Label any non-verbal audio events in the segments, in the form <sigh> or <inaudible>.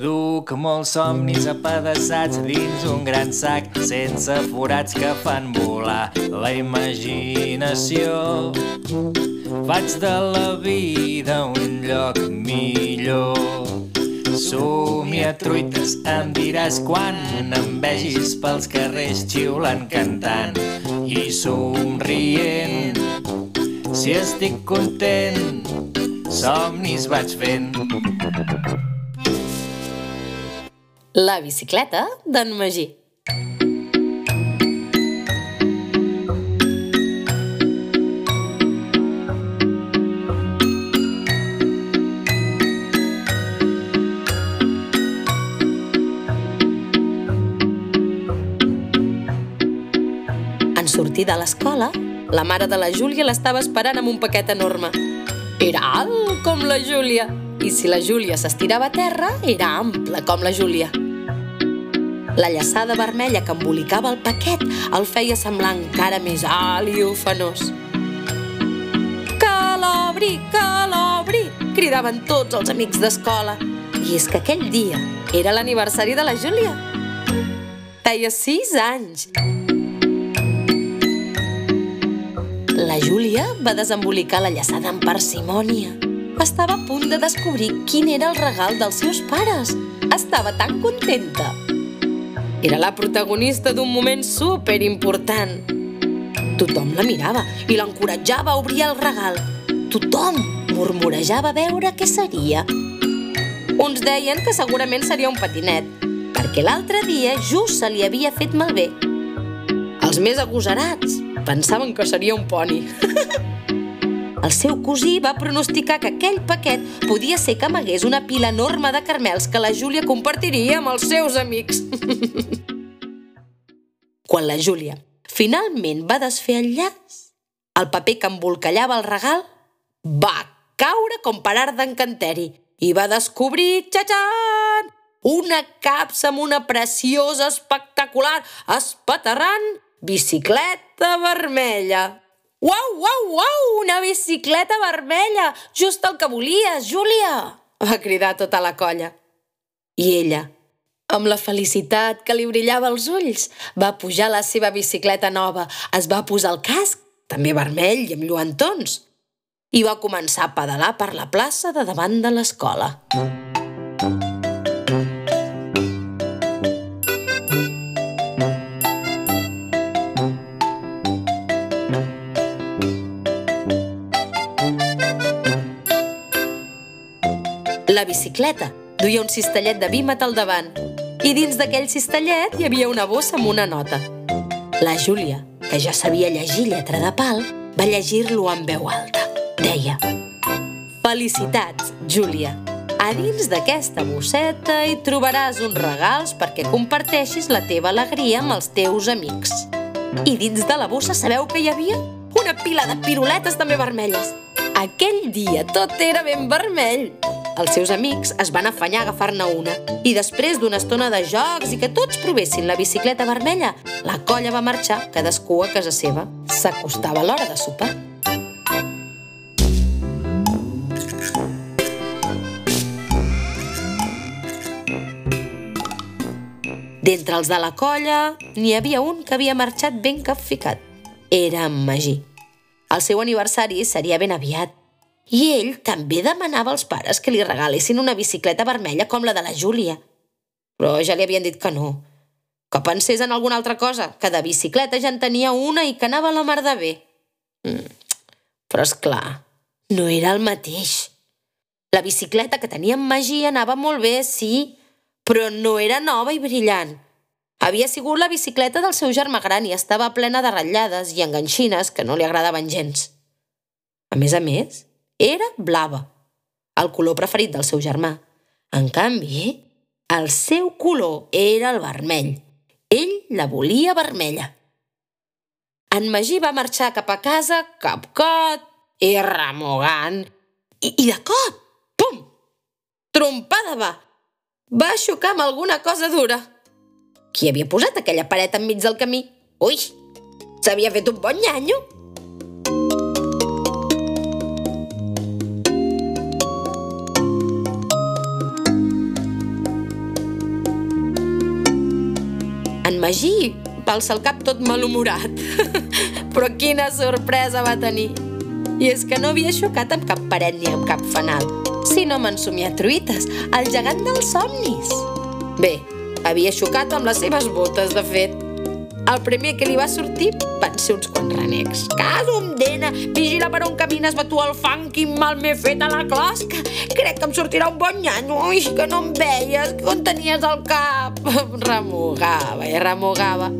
Duc molts somnis apedaçats dins un gran sac sense forats que fan volar la imaginació. Faig de la vida un lloc millor. Somia truites, em diràs quan em vegis pels carrers xiulant, cantant i somrient. Si estic content, somnis vaig fent. La bicicleta d'en Magí. En sortir de l'escola, la mare de la Júlia l'estava esperant amb un paquet enorme. Era alt com la Júlia, i si la Júlia s'estirava a terra, era ample com la Júlia. La llaçada vermella que embolicava el paquet el feia semblar encara més alt i ofenós. Que l'obri, que l'obri! cridaven tots els amics d'escola. I és que aquell dia era l'aniversari de la Júlia. Feia sis anys. La Júlia va desembolicar la llaçada amb parsimònia. Estava a punt de descobrir quin era el regal dels seus pares. Estava tan contenta. Era la protagonista d'un moment super important. Tothom la mirava i l'encoratjava a obrir el regal. Tothom murmurejava a veure què seria. Uns deien que segurament seria un patinet, perquè l'altre dia just se li havia fet malbé. Els més agosarats pensaven que seria un poni. <laughs> El seu cosí va pronosticar que aquell paquet podia ser que amagués una pila enorme de carmels que la Júlia compartiria amb els seus amics. <laughs> Quan la Júlia finalment va desfer el llaç, el paper que embolcallava el regal va caure com per art d'encanteri i va descobrir, txatxan, una capsa amb una preciosa, espectacular, espaterrant bicicleta vermella. Uau, uau, uau, una bicicleta vermella! Just el que volies, Júlia! Va cridar tota la colla. I ella, amb la felicitat que li brillava als ulls, va pujar la seva bicicleta nova, es va posar el casc, també vermell i amb lluentons, i va començar a pedalar per la plaça de davant de l'escola. La bicicleta duia un cistellet de vímet al davant i dins d'aquell cistellet hi havia una bossa amb una nota. La Júlia, que ja sabia llegir lletra de pal, va llegir-lo en veu alta. Deia Felicitats, Júlia! A dins d'aquesta bosseta hi trobaràs uns regals perquè comparteixis la teva alegria amb els teus amics. I dins de la bossa sabeu que hi havia? Una pila de piruletes també vermelles. Aquell dia tot era ben vermell. Els seus amics es van afanyar a agafar-ne una i després d'una estona de jocs i que tots provessin la bicicleta vermella, la colla va marxar, cadascú a casa seva. S'acostava l'hora de sopar. D'entre els de la colla, n'hi havia un que havia marxat ben capficat. Era en Magí. El seu aniversari seria ben aviat i ell també demanava als pares que li regalessin una bicicleta vermella com la de la Júlia. Però ja li havien dit que no. Que pensés en alguna altra cosa, que de bicicleta ja en tenia una i que anava a la mar de bé. Mm. Però és clar, no era el mateix. La bicicleta que tenia en Magí anava molt bé, sí, però no era nova i brillant. Havia sigut la bicicleta del seu germà gran i estava plena de ratllades i enganxines que no li agradaven gens. A més a més, era blava, el color preferit del seu germà. En canvi, el seu color era el vermell. Ell la volia vermella. En Magí va marxar cap a casa, capcot i remugant. I, I de cop, pum! Trompada va! Va xocar amb alguna cosa dura. Qui havia posat aquella paret enmig del camí? Ui, s'havia fet un bon nyanyo. Magí va alçar el cap tot malhumorat. <laughs> Però quina sorpresa va tenir! I és que no havia xocat amb cap paret ni amb cap fanal, sinó amb en Somià Truites, el gegant dels somnis. Bé, havia xocat amb les seves botes, de fet. El primer que li va sortir van ser uns quants renecs. Casum, dena, vigila per on camines, va tu al fang, quin mal m'he fet a la closca. Crec que em sortirà un bon nyanyo, ui, que no em veies, que on tenies el cap? <laughs> Remugava i remugava.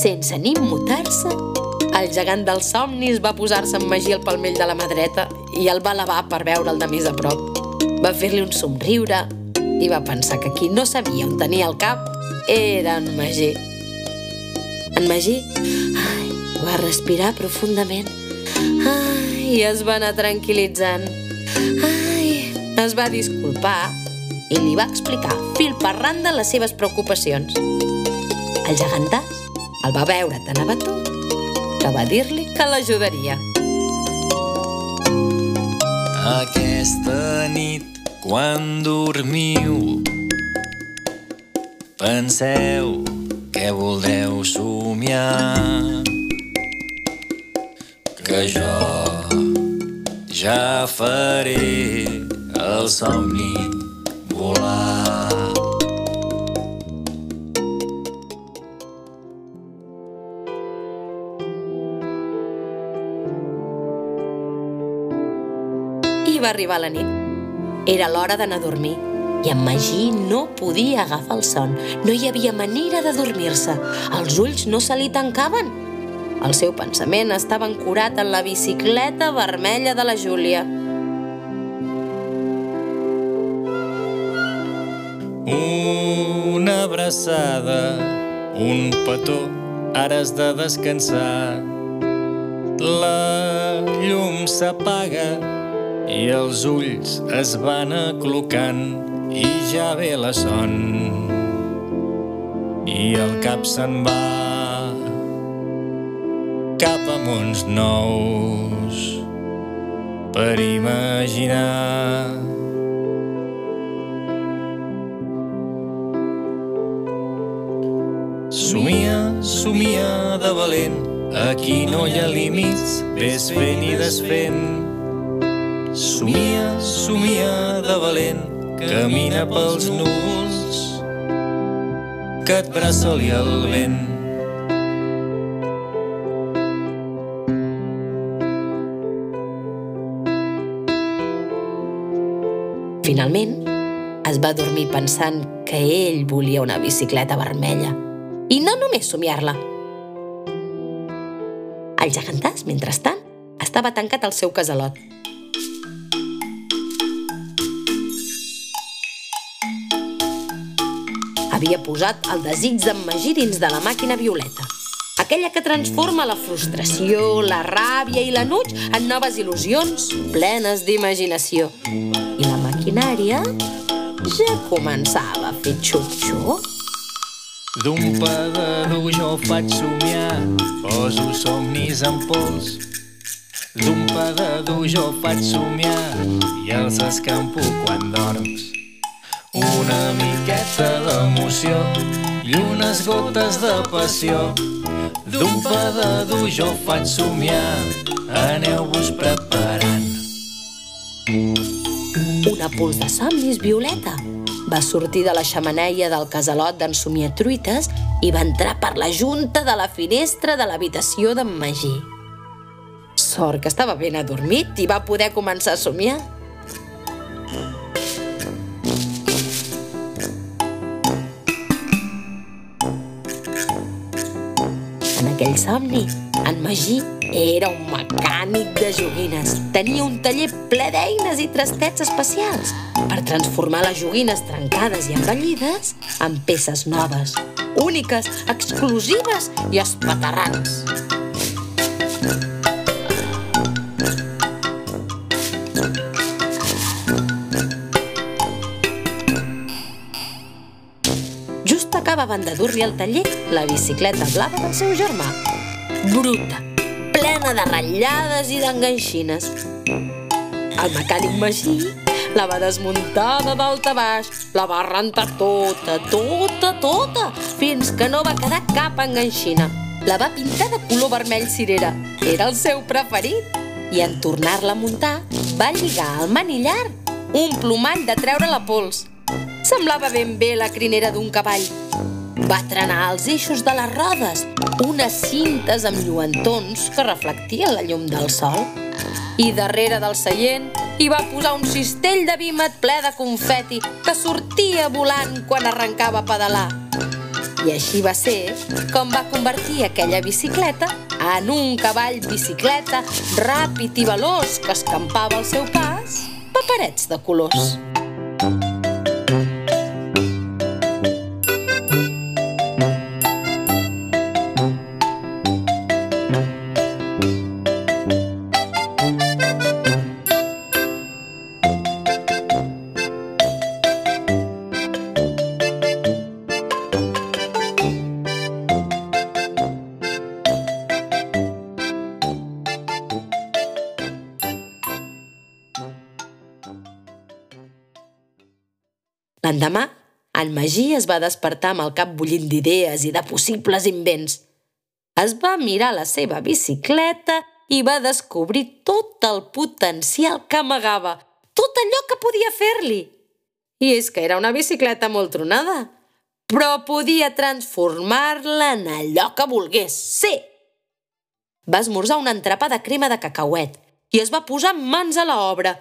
Sense ni immutar-se, el gegant dels somnis va posar-se en Magí al palmell de la mà dreta i el va elevar per veure'l de més a prop. Va fer-li un somriure i va pensar que qui no sabia on tenia el cap era en Magí. En Magí ai, va respirar profundament ai, i es va anar tranquil·litzant. Ai, es va disculpar i li va explicar fil per randa les seves preocupacions. El gegantàs el va veure tan abatut que va dir-li que l'ajudaria. Aquesta nit, quan dormiu, penseu què voldreu somiar. Que jo ja faré el somni volar. I va arribar la nit. Era l'hora d'anar a dormir i en Magí no podia agafar el son. No hi havia manera de dormir-se. Els ulls no se li tancaven. El seu pensament estava ancorat en la bicicleta vermella de la Júlia. Una abraçada, un petó, ara has de descansar. La llum s'apaga i els ulls es van aclocant i ja ve la son. I el cap se'n va cap a mons nous per imaginar Somia, somia de valent, aquí no hi ha límits, ves fent i desfent. Somia, somia de valent, camina pels núvols, que et braça-li el vent. Finalment, es va dormir pensant que ell volia una bicicleta vermella. I no només somiar-la. El gegantàs, mentrestant, estava tancat al seu casalot. Havia posat el desig d'en Magí dins de la màquina violeta. Aquella que transforma la frustració, la ràbia i l'enuig en noves il·lusions plenes d'imaginació. I la maquinària ja començava a fer xup-xup. D'un pedador jo faig somiar, poso somnis en pols. D'un pedador jo faig somiar i els escampo quan dorms. Una miqueta d'emoció i unes gotes de passió. D'un pedador jo faig somiar, aneu-vos preparant. Una pols de somnis violeta va sortir de la xamaneia del casalot d'en Somiatruites i va entrar per la junta de la finestra de l'habitació d'en Magí. Sort que estava ben adormit i va poder començar a somiar. Aquell somni, en Magí era un mecànic de joguines. Tenia un taller ple d'eines i trastets especials per transformar les joguines trencades i envellides en peces noves, úniques, exclusives i espaterrants. Acabaven de dur-li al taller la bicicleta blava del seu germà. Bruta, plena de ratllades i d'enganxines. El mecànic Magí la va desmuntar de dalt a baix, la va rentar tota, tota, tota, fins que no va quedar cap enganxina. La va pintar de color vermell cirera, era el seu preferit. I en tornar-la a muntar, va lligar al manillar un plomall de treure la pols. Semblava ben bé la crinera d'un cavall. Va trenar els eixos de les rodes, unes cintes amb lluentons que reflectien la llum del sol. I darrere del seient hi va posar un cistell de vímet ple de confeti que sortia volant quan arrencava a pedalar. I així va ser com va convertir aquella bicicleta en un cavall bicicleta ràpid i veloç que escampava el seu pas paperets de colors. L'endemà, en Magí es va despertar amb el cap bullint d'idees i de possibles invents. Es va mirar la seva bicicleta i va descobrir tot el potencial que amagava, tot allò que podia fer-li. I és que era una bicicleta molt tronada, però podia transformar-la en allò que volgués ser. Va esmorzar un entrepà de crema de cacauet i es va posar mans a l'obra.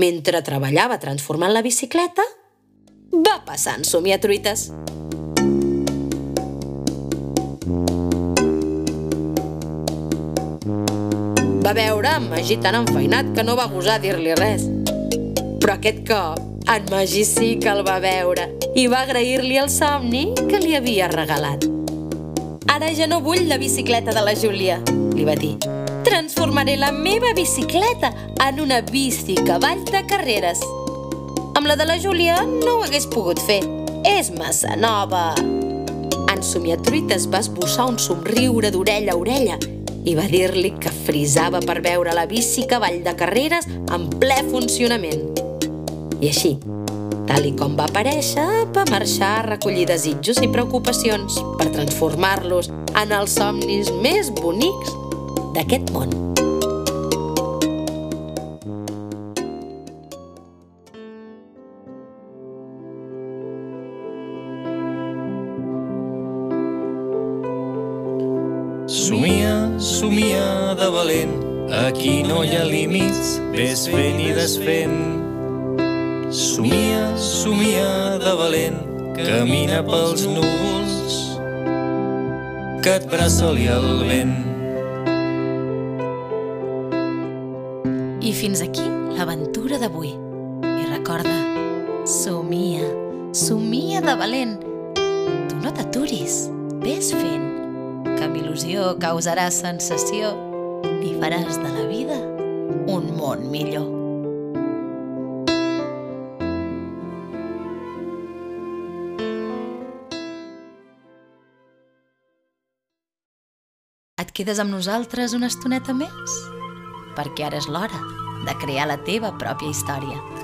Mentre treballava transformant la bicicleta, va passant somiatruites. Va veure en Magí tan enfeinat que no va gosar dir-li res. Però aquest cop, en Magí sí que el va veure i va agrair-li el somni que li havia regalat. Ara ja no vull la bicicleta de la Júlia, li va dir. Transformaré la meva bicicleta en una bici cavall de carreres. Amb la de la Júlia no ho hagués pogut fer. És massa nova. En Somiatruites va esbossar un somriure d'orella a orella i va dir-li que frisava per veure la bici cavall de carreres en ple funcionament. I així, tal i com va aparèixer, va marxar a recollir desitjos i preocupacions per transformar-los en els somnis més bonics d'aquest món. Somia, somia de valent, aquí no hi ha límits, ves fent i desfent. Somia, somia de valent, camina pels núvols, que et braçoli el vent. I fins aquí l'aventura d'avui. I recorda, somia, somia de valent. Tu no t'aturis, ves fent, amb il·lusió causaràs sensació i faràs de la vida un món millor. Et quedes amb nosaltres una estoneta més? Perquè ara és l'hora de crear la teva pròpia història.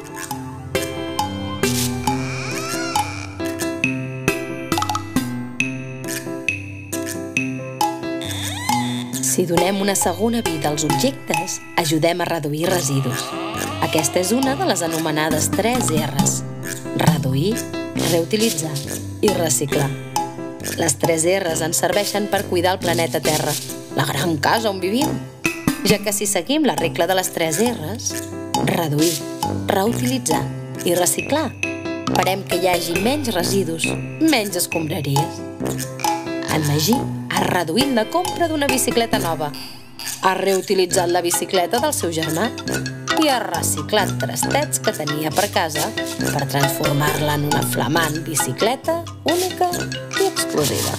Si donem una segona vida als objectes, ajudem a reduir residus. Aquesta és una de les anomenades 3 R's. Reduir, reutilitzar i reciclar. Les 3 R's ens serveixen per cuidar el planeta Terra, la gran casa on vivim, ja que si seguim la regla de les 3 R's, reduir, reutilitzar i reciclar, farem que hi hagi menys residus, menys escombraries. En Magí ha reduït la compra d'una bicicleta nova, ha reutilitzat la bicicleta del seu germà i ha reciclat trastets que tenia per casa per transformar-la en una flamant bicicleta única i exclusiva.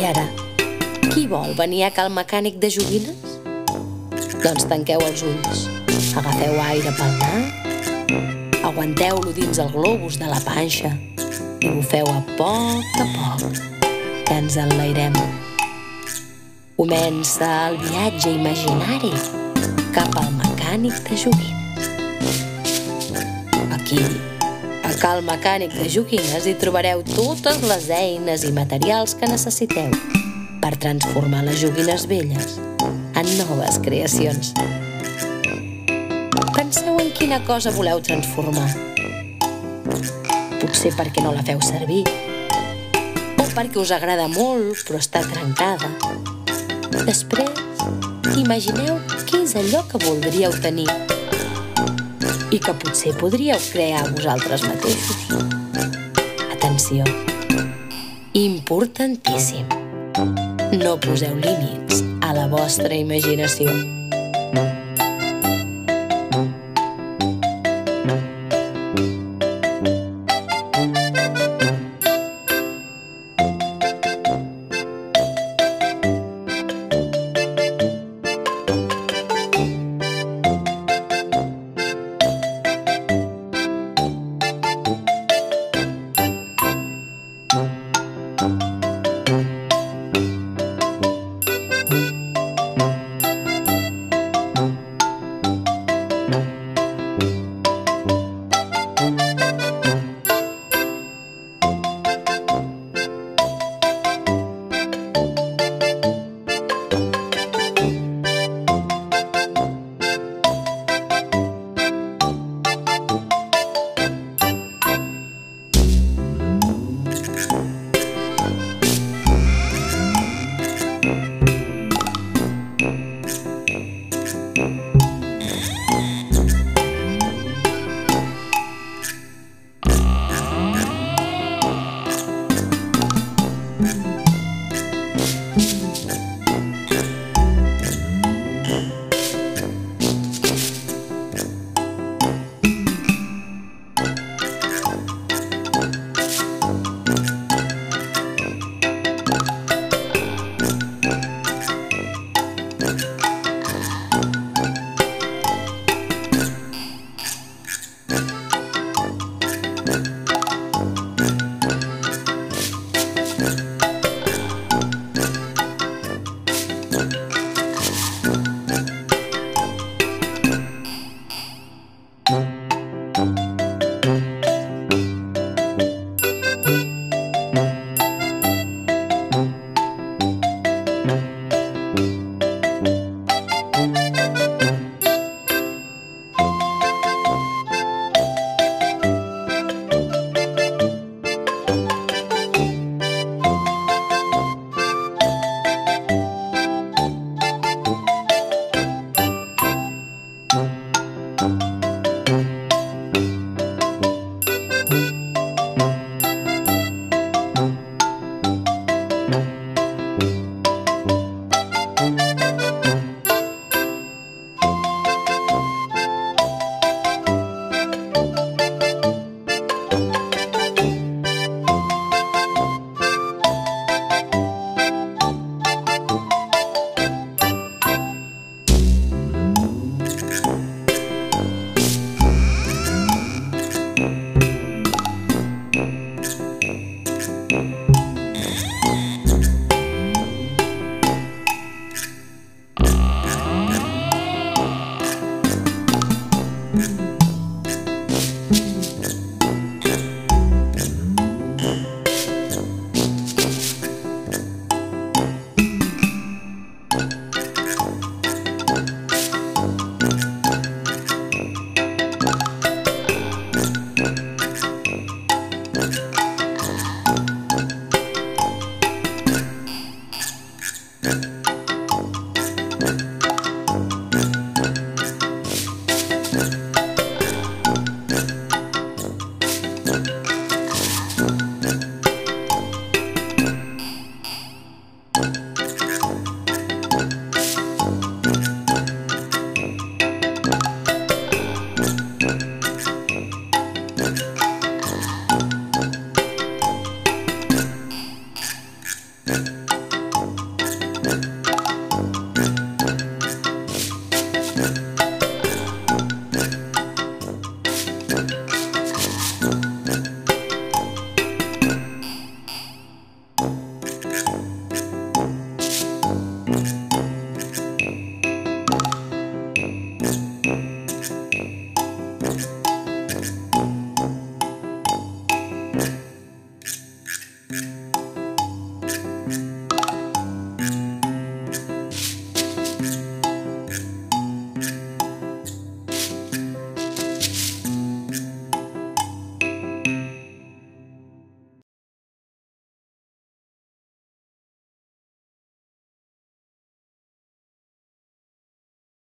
I ara, qui vol venir a cal mecànic de joguines? Doncs tanqueu els ulls, agafeu aire pel nas, aguanteu-lo dins el globus de la panxa i bufeu a poc a poc que ens enlairem. Comença el viatge imaginari cap al mecànic de joguines. Aquí, a Cal Mecànic de Joguines, hi trobareu totes les eines i materials que necessiteu per transformar les joguines velles en noves creacions. Penseu en quina cosa voleu transformar. Potser perquè no la feu servir, o perquè us agrada molt però està trencada. Després, imagineu què és allò que voldríeu tenir i que potser podríeu crear vosaltres mateixos. Atenció, importantíssim. No poseu límits a la vostra imaginació.